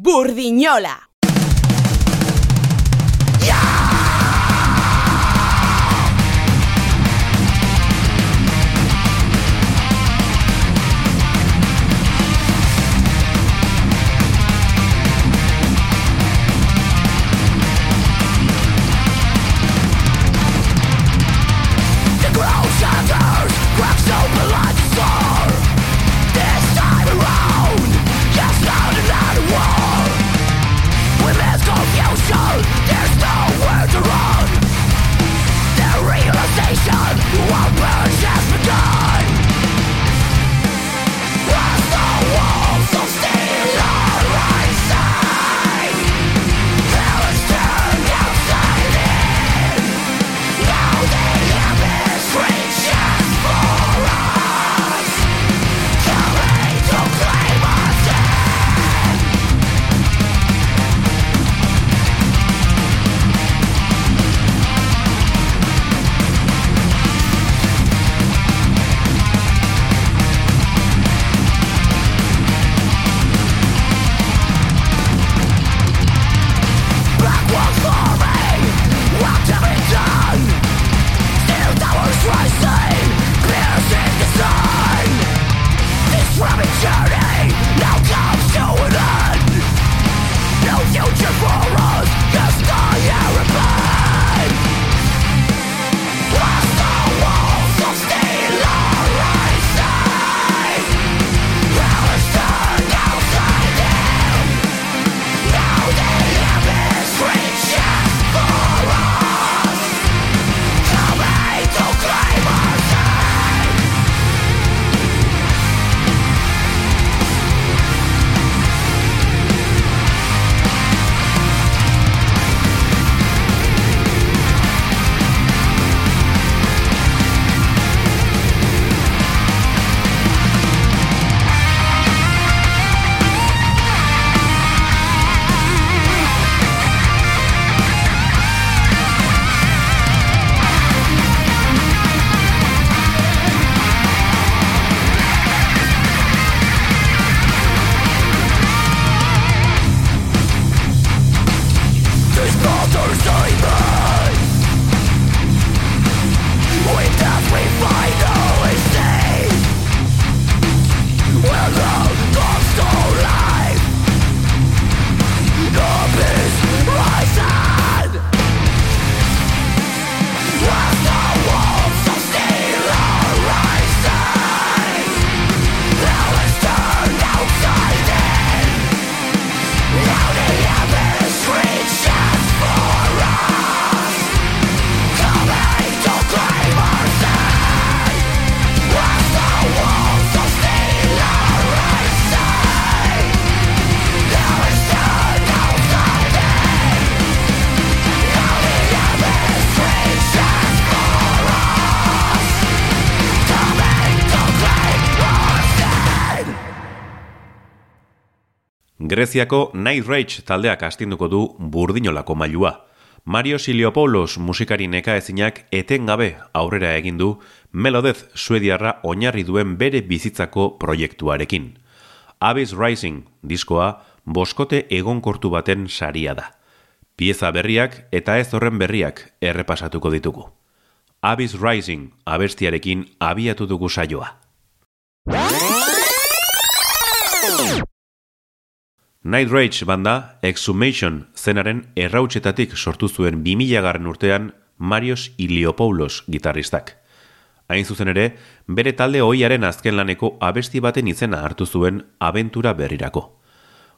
Burdiñola. Greziako Night Rage taldeak astinduko du burdinolako mailua. Mario Siliopoulos musikari neka ezinak etengabe aurrera egin du Melodez suediarra oinarri duen bere bizitzako proiektuarekin. Abyss Rising diskoa boskote egonkortu baten saria da. Pieza berriak eta ez horren berriak errepasatuko ditugu. Abyss Rising abestiarekin abiatu dugu saioa. Night Rage banda Exhumation zenaren errautsetatik sortu zuen 2000 garren urtean Marios Iliopoulos gitarristak. Hain zuzen ere, bere talde hoiaren azken laneko abesti baten izena hartu zuen abentura berrirako.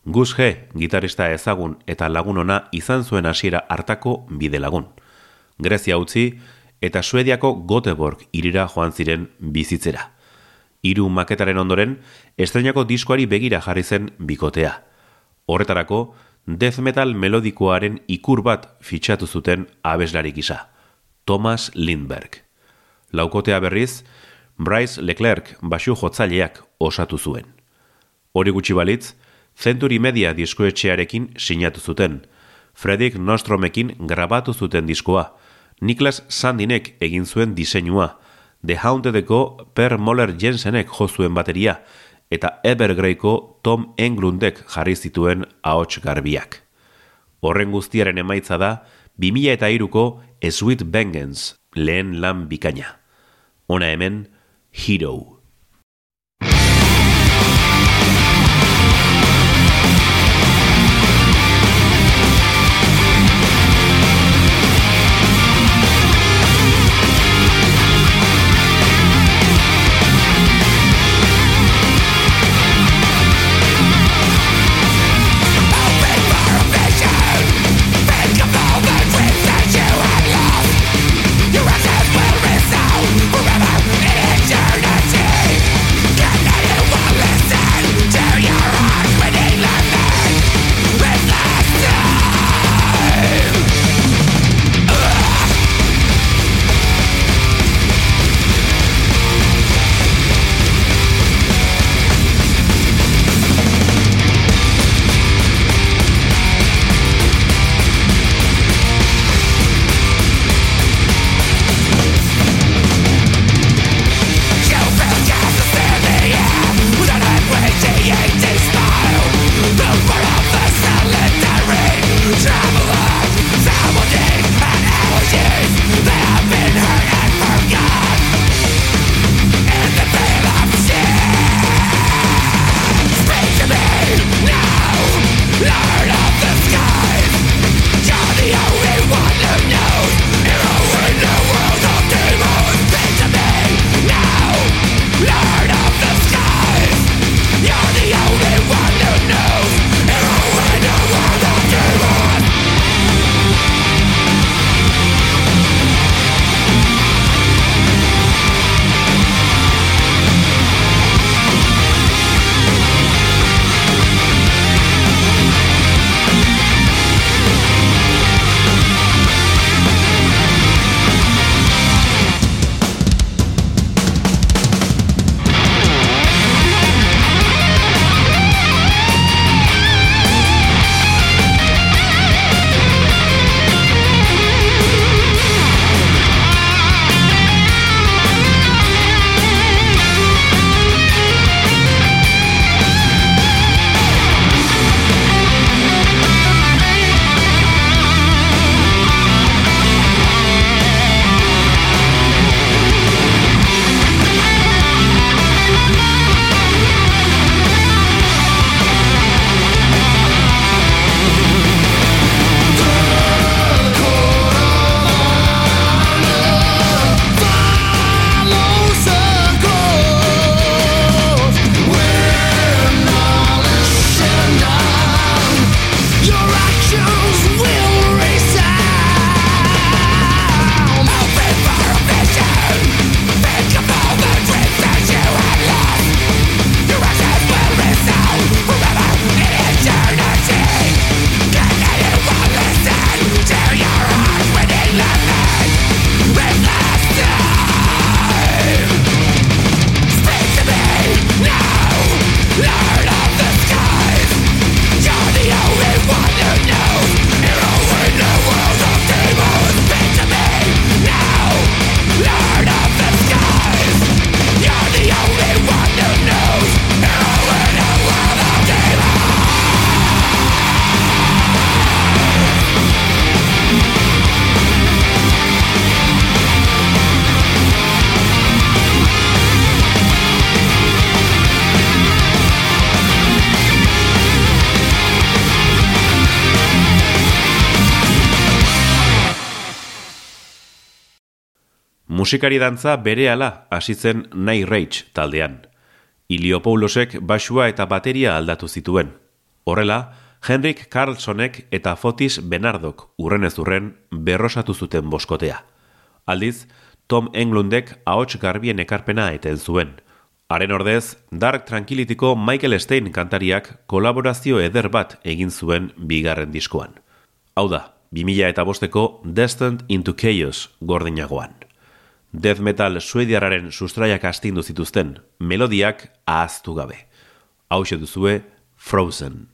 Gus G, gitarista ezagun eta lagun ona izan zuen hasiera hartako bide lagun. Grezia utzi eta Suediako Göteborg irira joan ziren bizitzera. Hiru maketaren ondoren, estrenako diskoari begira jarri zen bikotea. Horretarako, death metal melodikoaren ikur bat fitxatu zuten abeslarik isa, Thomas Lindberg. Laukotea berriz, Bryce Leclerc basu jotzaileak osatu zuen. Hori gutxi balitz, Century Media diskoetxearekin sinatu zuten, Fredrik Nostromekin grabatu zuten diskoa, Niklas Sandinek egin zuen diseinua, The Hauntedeko Per Moller Jensenek jo zuen bateria, eta Evergreyko Tom Englundek jarri zituen ahots garbiak. Horren guztiaren emaitza da, 2000 eta iruko Sweet Vengeance lehen lan bikaina. Ona hemen, Hero. Musikari dantza berehala hasi zen Night Rage taldean. Iliopoulosek basua eta bateria aldatu zituen. Horrela, Henrik Carlsonek eta Fotis Benardok urren ez urren berrosatu zuten boskotea. Aldiz, Tom Englundek ahots garbien ekarpena eten zuen. Haren ordez, Dark Tranquilityko Michael Stein kantariak kolaborazio eder bat egin zuen bigarren diskoan. Hau da, 2000 eta bosteko Destined into Chaos gordinagoan death metal suediararen sustraiak astindu zituzten melodiak ahaztu gabe. Hau duzue Frozen.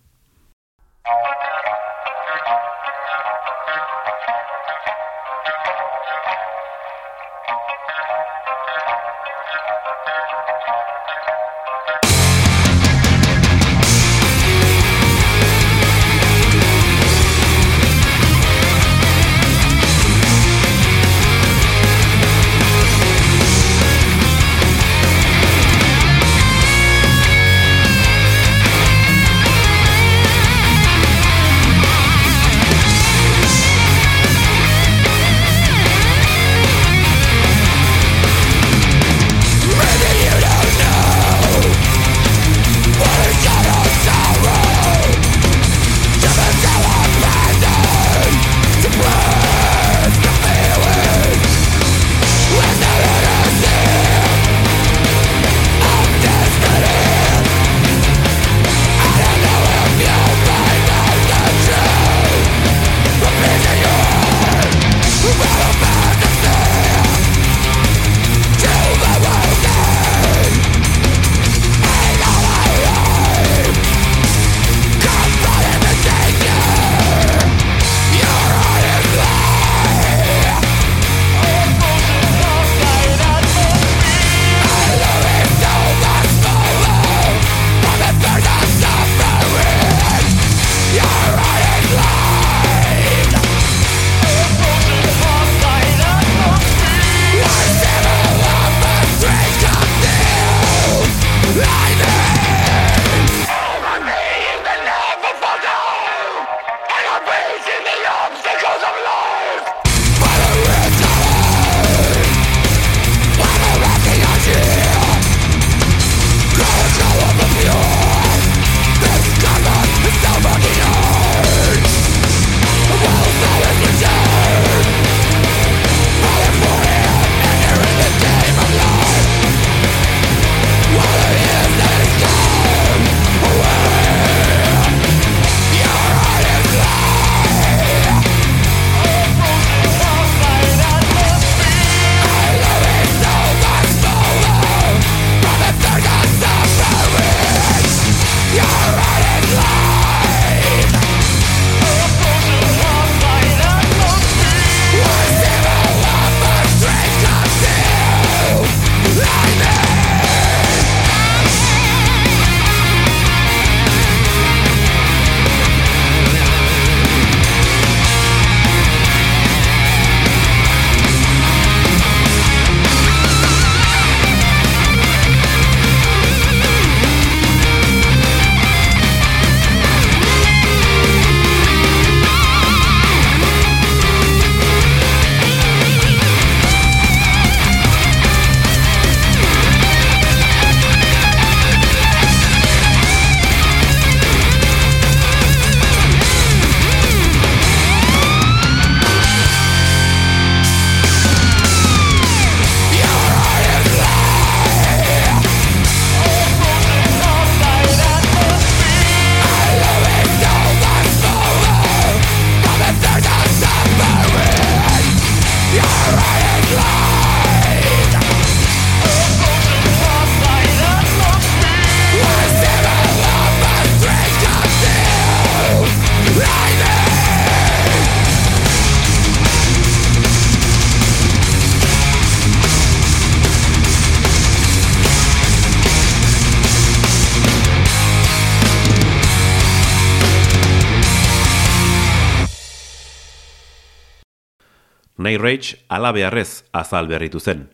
Rage alabearrez azal berritu zen.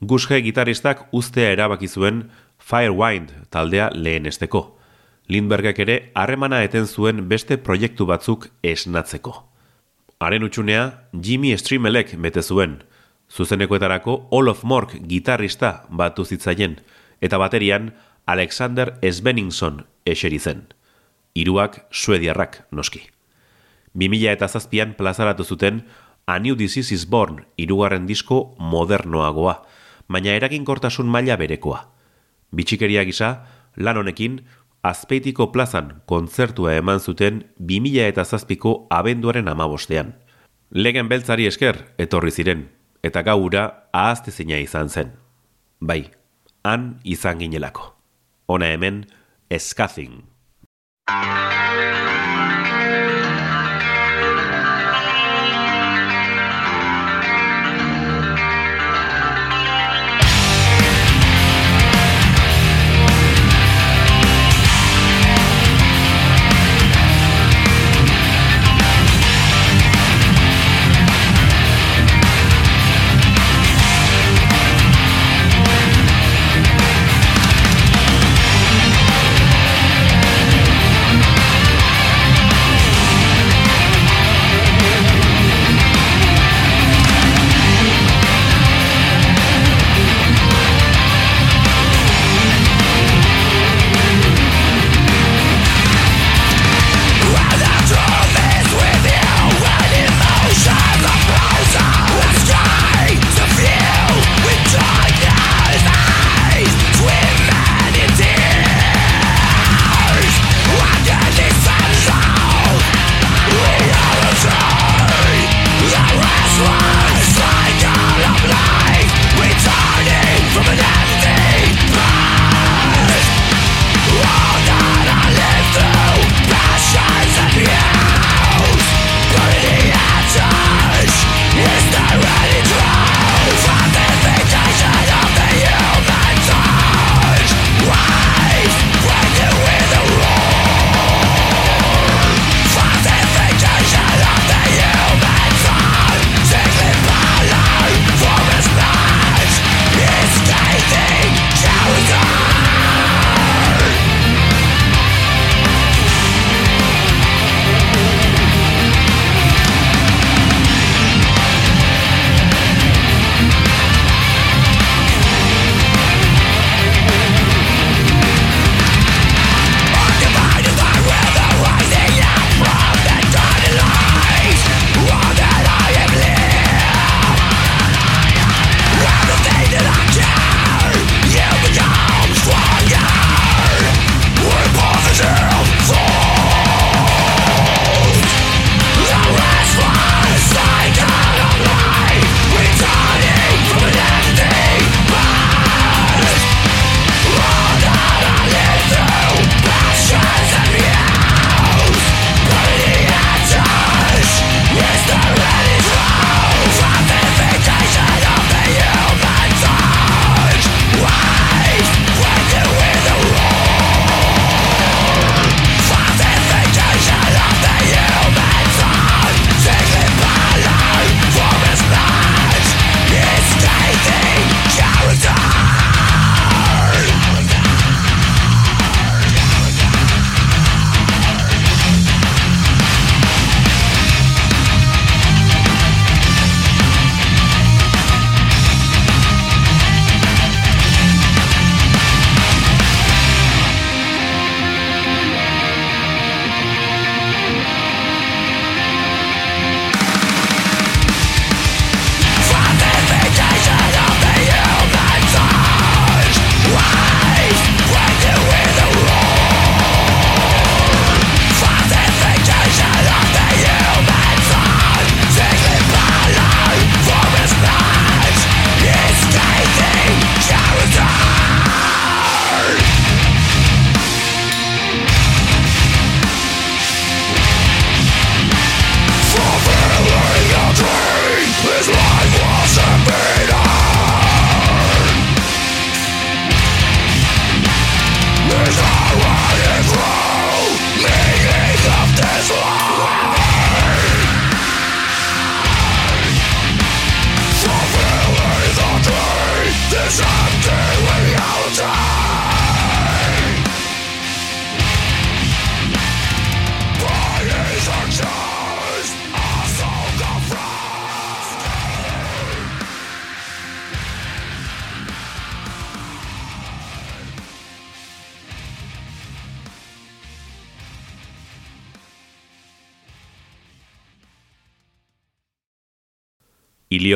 Gusge gitaristak ustea erabaki zuen Firewind taldea lehen esteko. Lindbergek ere harremana eten zuen beste proiektu batzuk esnatzeko. Haren utxunea Jimmy Streamelek bete zuen. Zuzenekoetarako All of Mork gitarrista batu zitzaien, eta baterian Alexander Svenningson eseri zen. Hiruak suediarrak noski. 2000 eta zazpian plazaratu zuten A New Disease is Born irugarren disko modernoagoa, baina eraginkortasun maila berekoa. Bitxikeria gisa, lan honekin, azpeitiko plazan kontzertua eman zuten 2000 eta zazpiko abenduaren amabostean. Legen beltzari esker etorri ziren, eta gaura ahazte zina izan zen. Bai, han izan ginelako. Hona hemen, eskazin.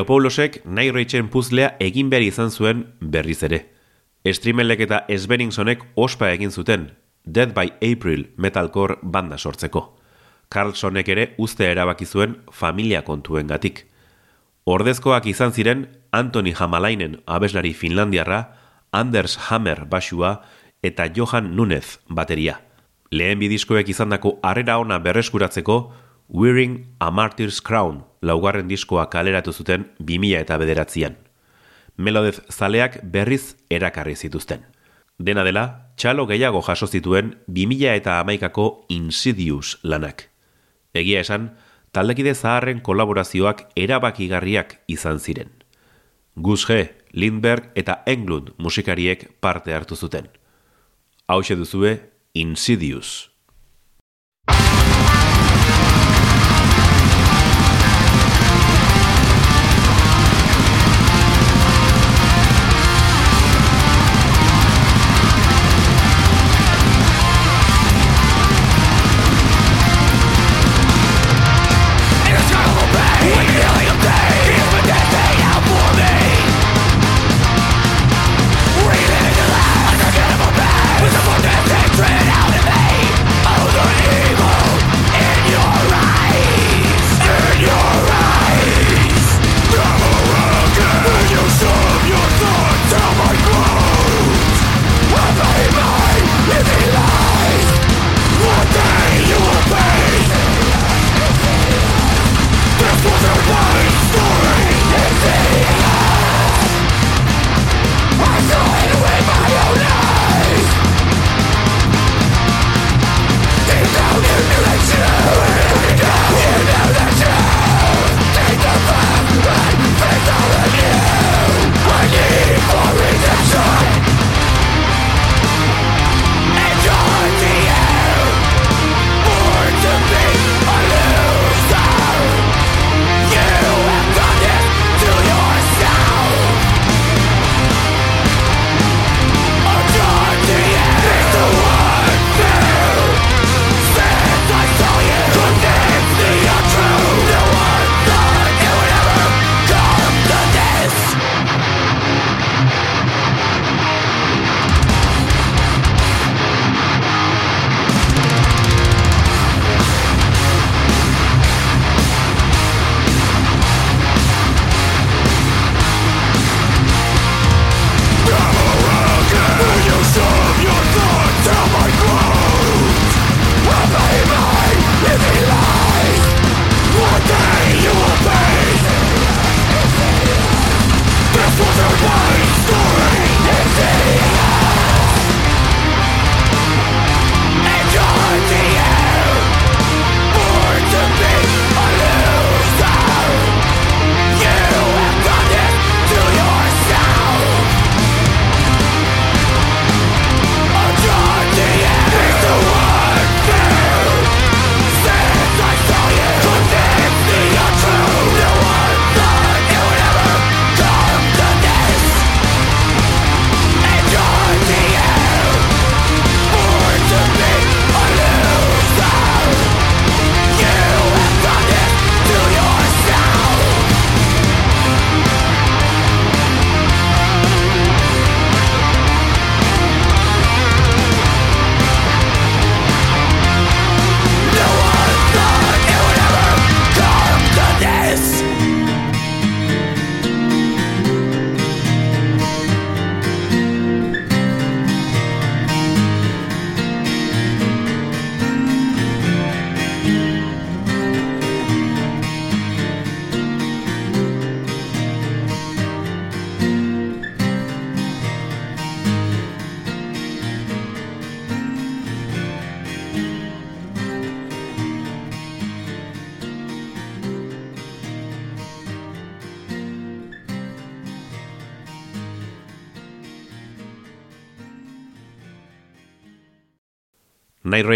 Iliopoulosek nahi reitzen puzlea egin behar izan zuen berriz ere. Estrimelek eta Esbeningsonek ospa egin zuten, Dead by April metalcore banda sortzeko. Carlsonek ere uste erabaki zuen familia kontuen gatik. Ordezkoak izan ziren Anthony Hamalainen abeslari Finlandiarra, Anders Hammer basua eta Johan Nunez bateria. Lehen bidizkoek izandako harrera ona berreskuratzeko, Wearing a Martyr's Crown laugarren diskoa kaleratu zuten 2000 eta bederatzean. Melodez zaleak berriz erakarri zituzten. Dena dela, txalo gehiago jaso zituen 2000 eta amaikako Insidious lanak. Egia esan, taldekide zaharren kolaborazioak erabakigarriak izan ziren. Gus G, Lindberg eta Englund musikariek parte hartu zuten. Hau duzue, Insidious.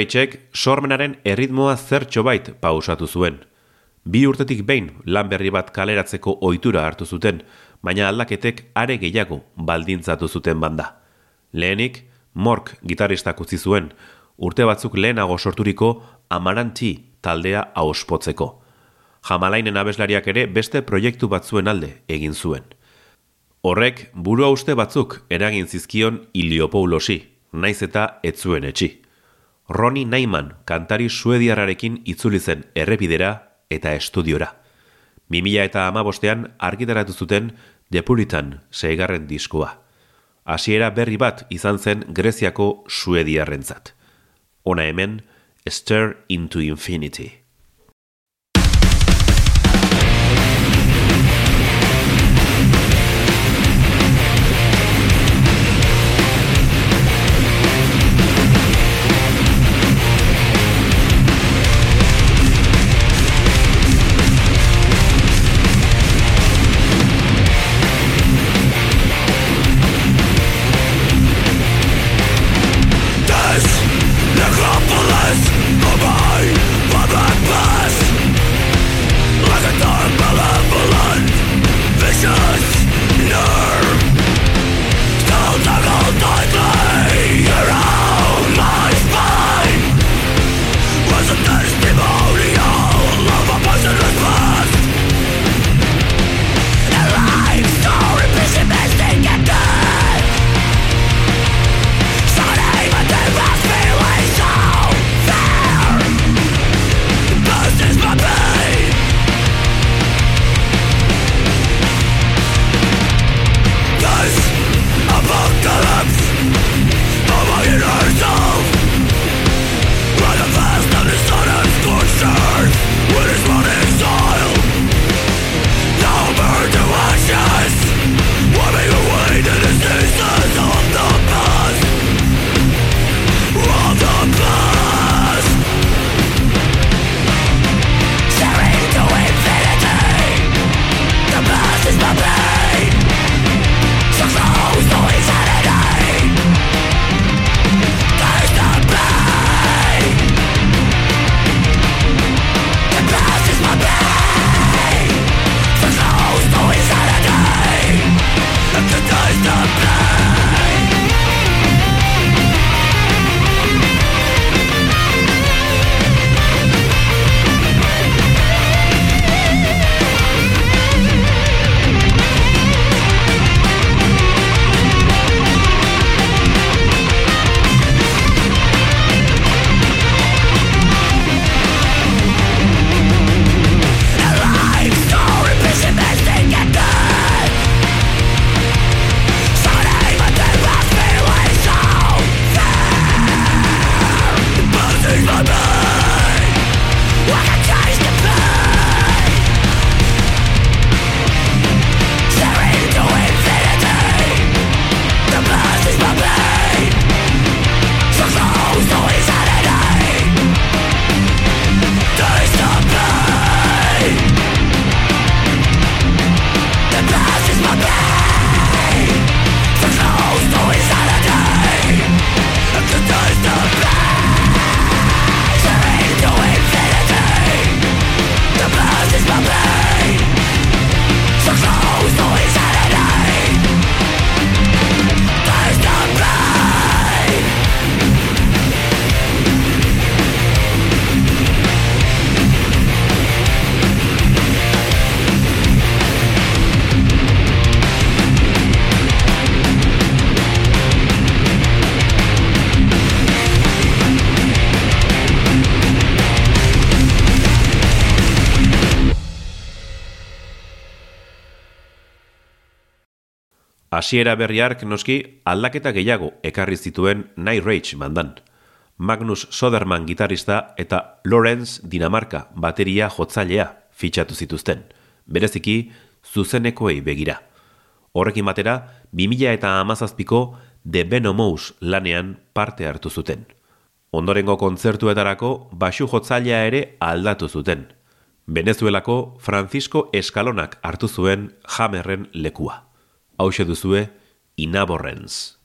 Ragek sormenaren erritmoa zertxo bait pausatu zuen. Bi urtetik behin lan berri bat kaleratzeko ohitura hartu zuten, baina aldaketek are gehiago baldintzatu zuten banda. Lehenik, Mork gitaristak utzi zuen, urte batzuk lehenago sorturiko Amaranti taldea auspotzeko. jamalainen abeslariak ere beste proiektu batzuen alde egin zuen. Horrek, burua uste batzuk eragin zizkion Iliopoulosi, naiz eta etzuen etxi. Roni Naiman kantari suediarrarekin itzuli zen errepidera eta estudiora. 2000 eta amabostean argitaratu zuten Depuritan seigarren diskoa. Hasiera berri bat izan zen Greziako suediarrentzat. Ona hemen, Stir into Infinity. Hasiera berriark noski aldaketa gehiago ekarri zituen Night Rage bandan. Magnus Soderman gitarista eta Lorenz Dinamarka bateria jotzailea fitxatu zituzten. Bereziki, zuzenekoei begira. Horrekin batera, 2000 eta amazazpiko The Venomous lanean parte hartu zuten. Ondorengo kontzertuetarako basu jotzailea ere aldatu zuten. Venezuelako Francisco Eskalonak hartu zuen jamerren lekua hause duzue inaborrentz.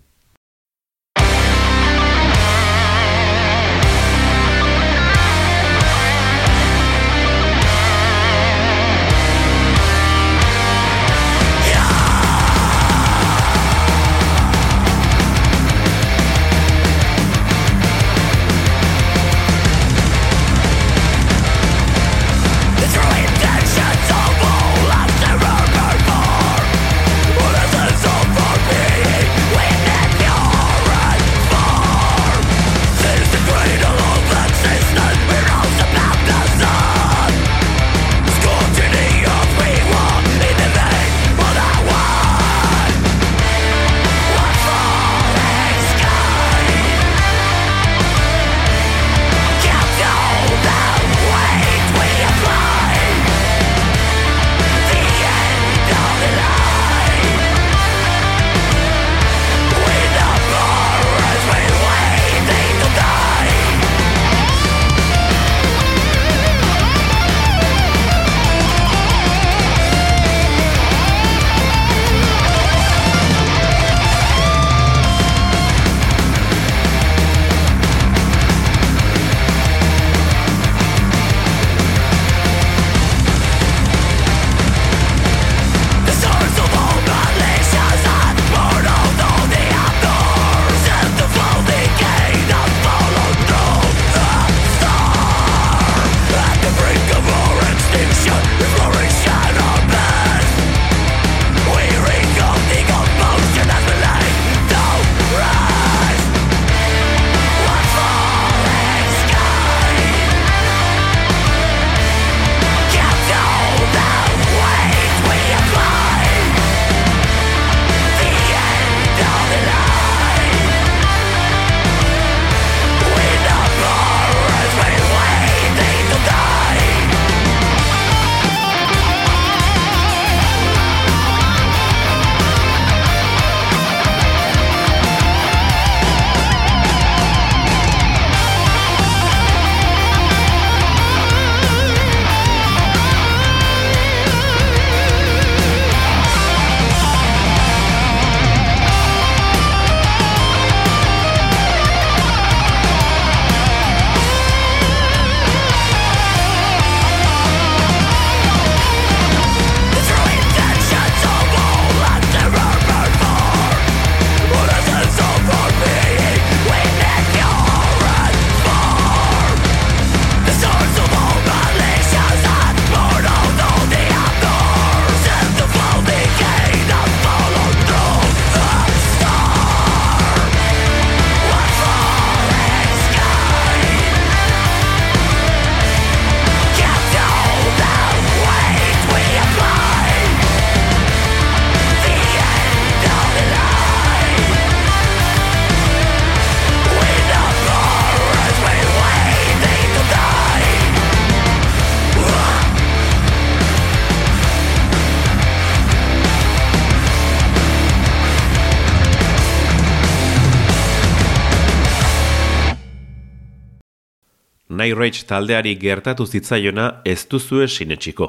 Rage taldeari gertatu zitzaiona ez duzue sinetxiko.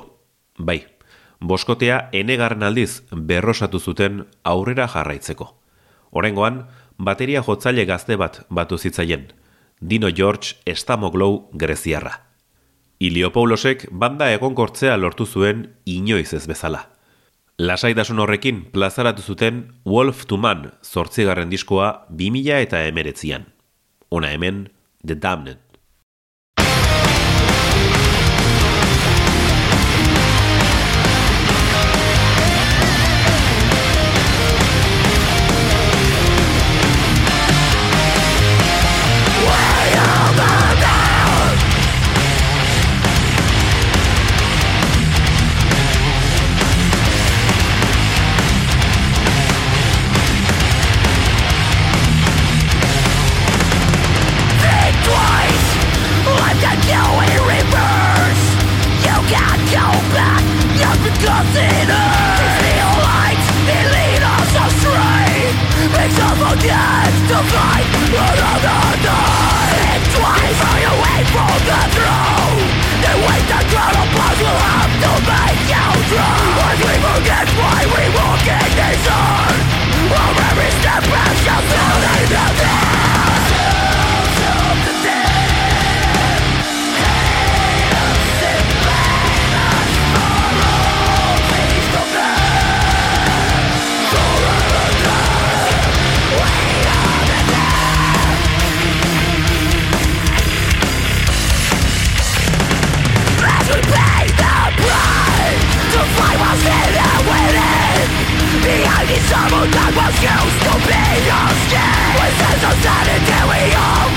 Bai, boskotea enegarren aldiz berrosatu zuten aurrera jarraitzeko. Horengoan, bateria jotzaile gazte bat batu zitzaien, Dino George Estamoglow greziarra. Iliopoulosek banda egonkortzea lortu zuen inoiz ez bezala. Lasaitasun horrekin plazaratu zuten Wolf to Man zortzigarren diskoa 2000 eta emeretzian. Ona hemen, The Damned. myself Someone that was used to be your skin. With sense of sanity we all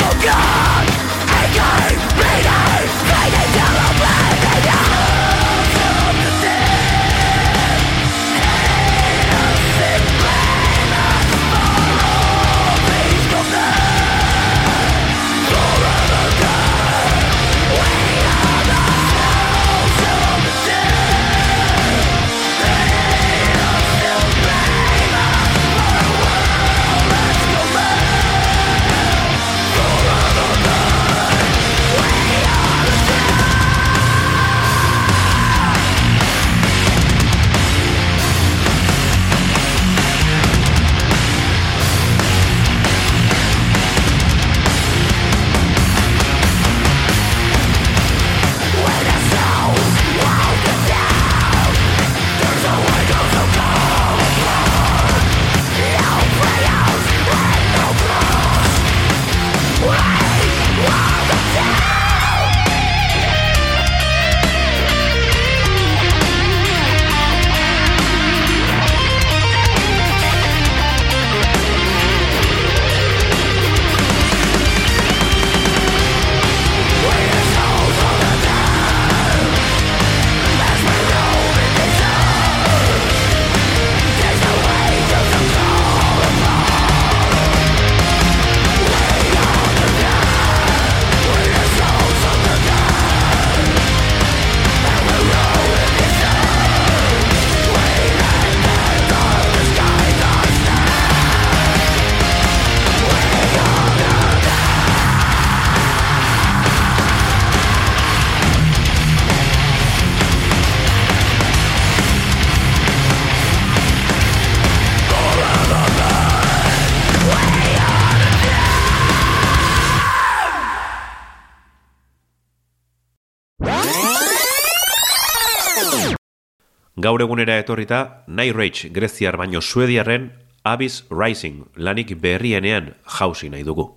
Gaur egunera etorrita, Night Rage Greziar baino Suediarren Abyss Rising lanik berrienean jausi nahi dugu.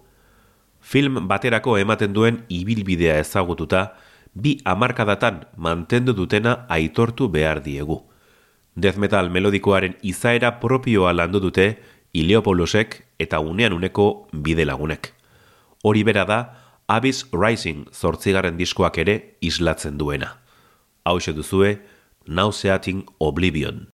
Film baterako ematen duen ibilbidea ezagututa, bi hamarkadatan mantendu dutena aitortu behar diegu. Death metal melodikoaren izaera propioa landu dute Ileopoulosek eta unean uneko bide lagunek. Hori bera da, Abyss Rising zortzigarren diskoak ere islatzen duena. Hau duzue, nauseating oblivion.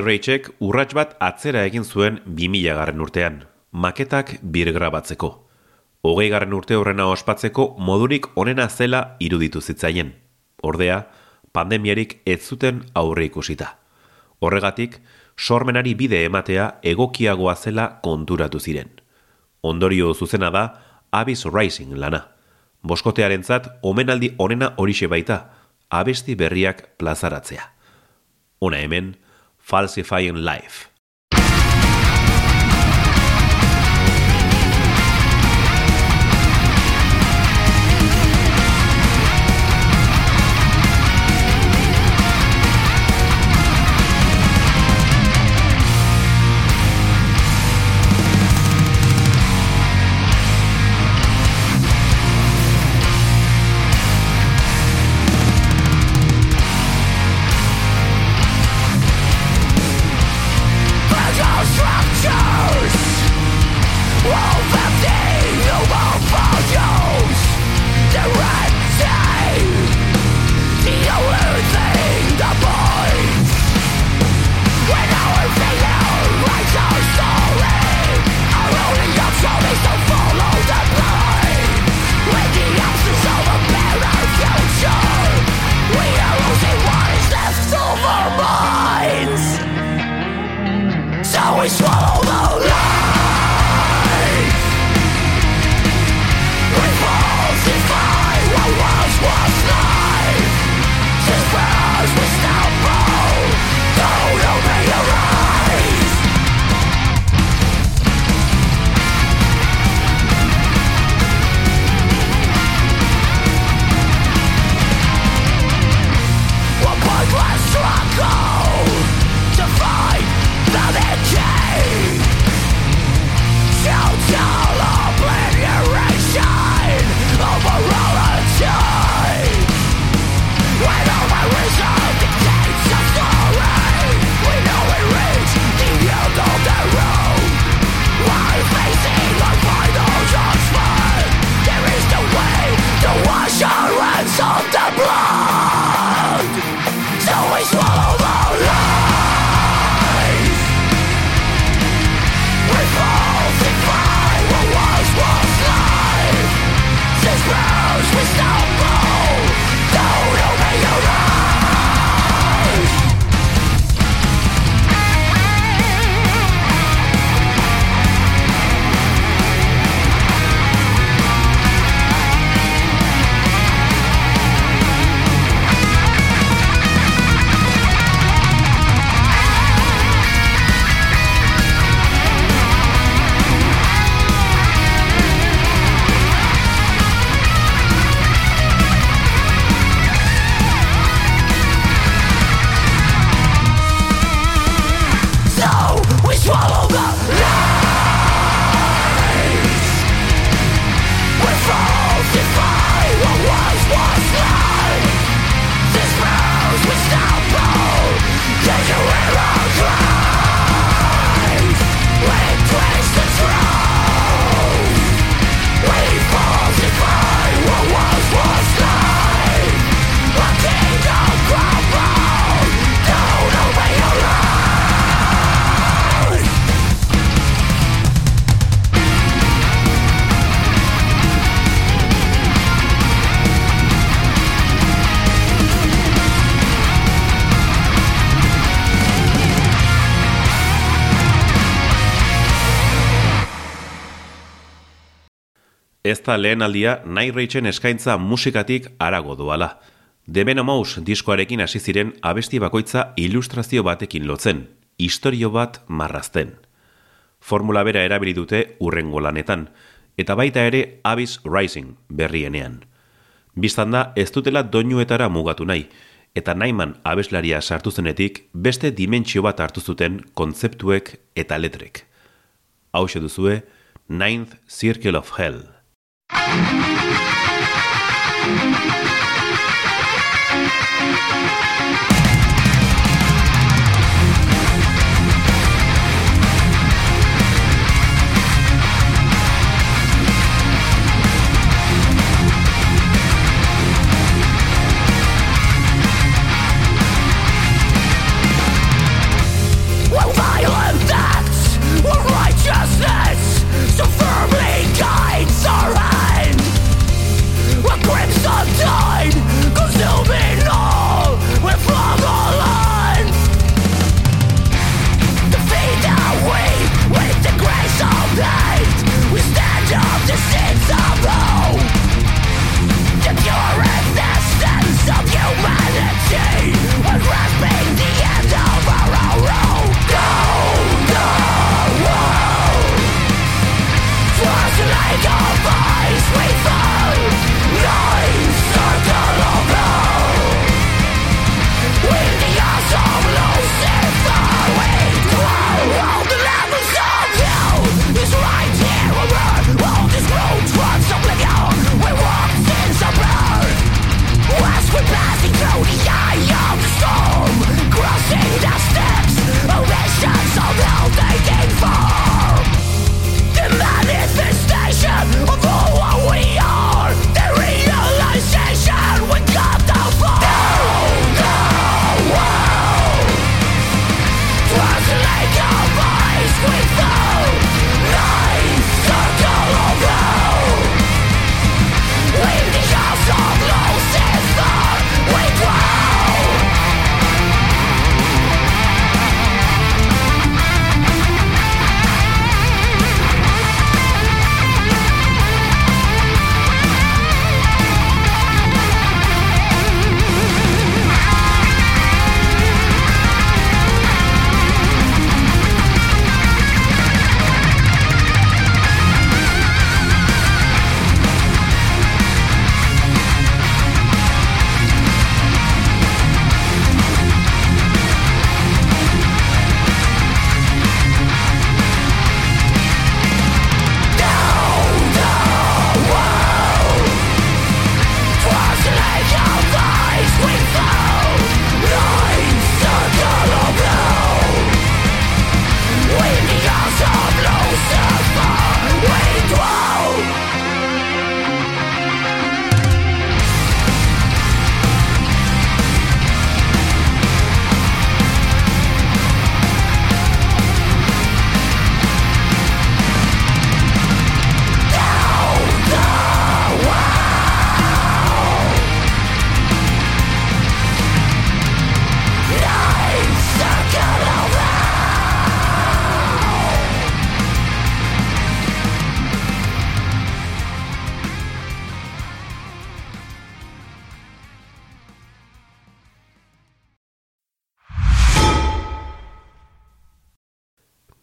Reitxek urrats bat atzera egin zuen 2000 garren urtean, maketak birgrabatzeko. Hogei garren urte horrena ospatzeko modurik onena zela iruditu zitzaien. Ordea, pandemiarik ez zuten aurre ikusita. Horregatik, sormenari bide ematea egokiagoa zela konturatu ziren. Ondorio zuzena da, Abyss Rising lana. Boskotearentzat omenaldi onena horixe baita, abesti berriak plazaratzea. Una hemen, Falsifying Life. Ez da lehen aldia nahi reitzen eskaintza musikatik arago duala. The Venomous diskoarekin hasi ziren abesti bakoitza ilustrazio batekin lotzen, historio bat marrazten. Formula bera erabili dute urrengo lanetan, eta baita ere Abyss Rising berrienean. Bistan da ez dutela doinuetara mugatu nahi, eta naiman abeslaria sartu zenetik beste dimentsio bat hartu zuten kontzeptuek eta letrek. Hau duzue, Ninth Circle of Hell. Thank you.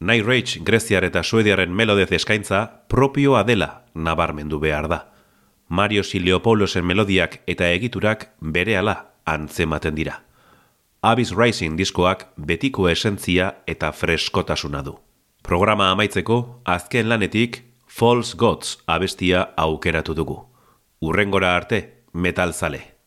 Night Rage Greziar eta Suediaren melodez eskaintza propioa dela nabarmendu behar da. Mario Siliopoulosen melodiak eta egiturak berehala antzematen dira. Abyss Rising diskoak betiko esentzia eta freskotasuna du. Programa amaitzeko, azken lanetik False Gods abestia aukeratu dugu. Urrengora arte, metal zale.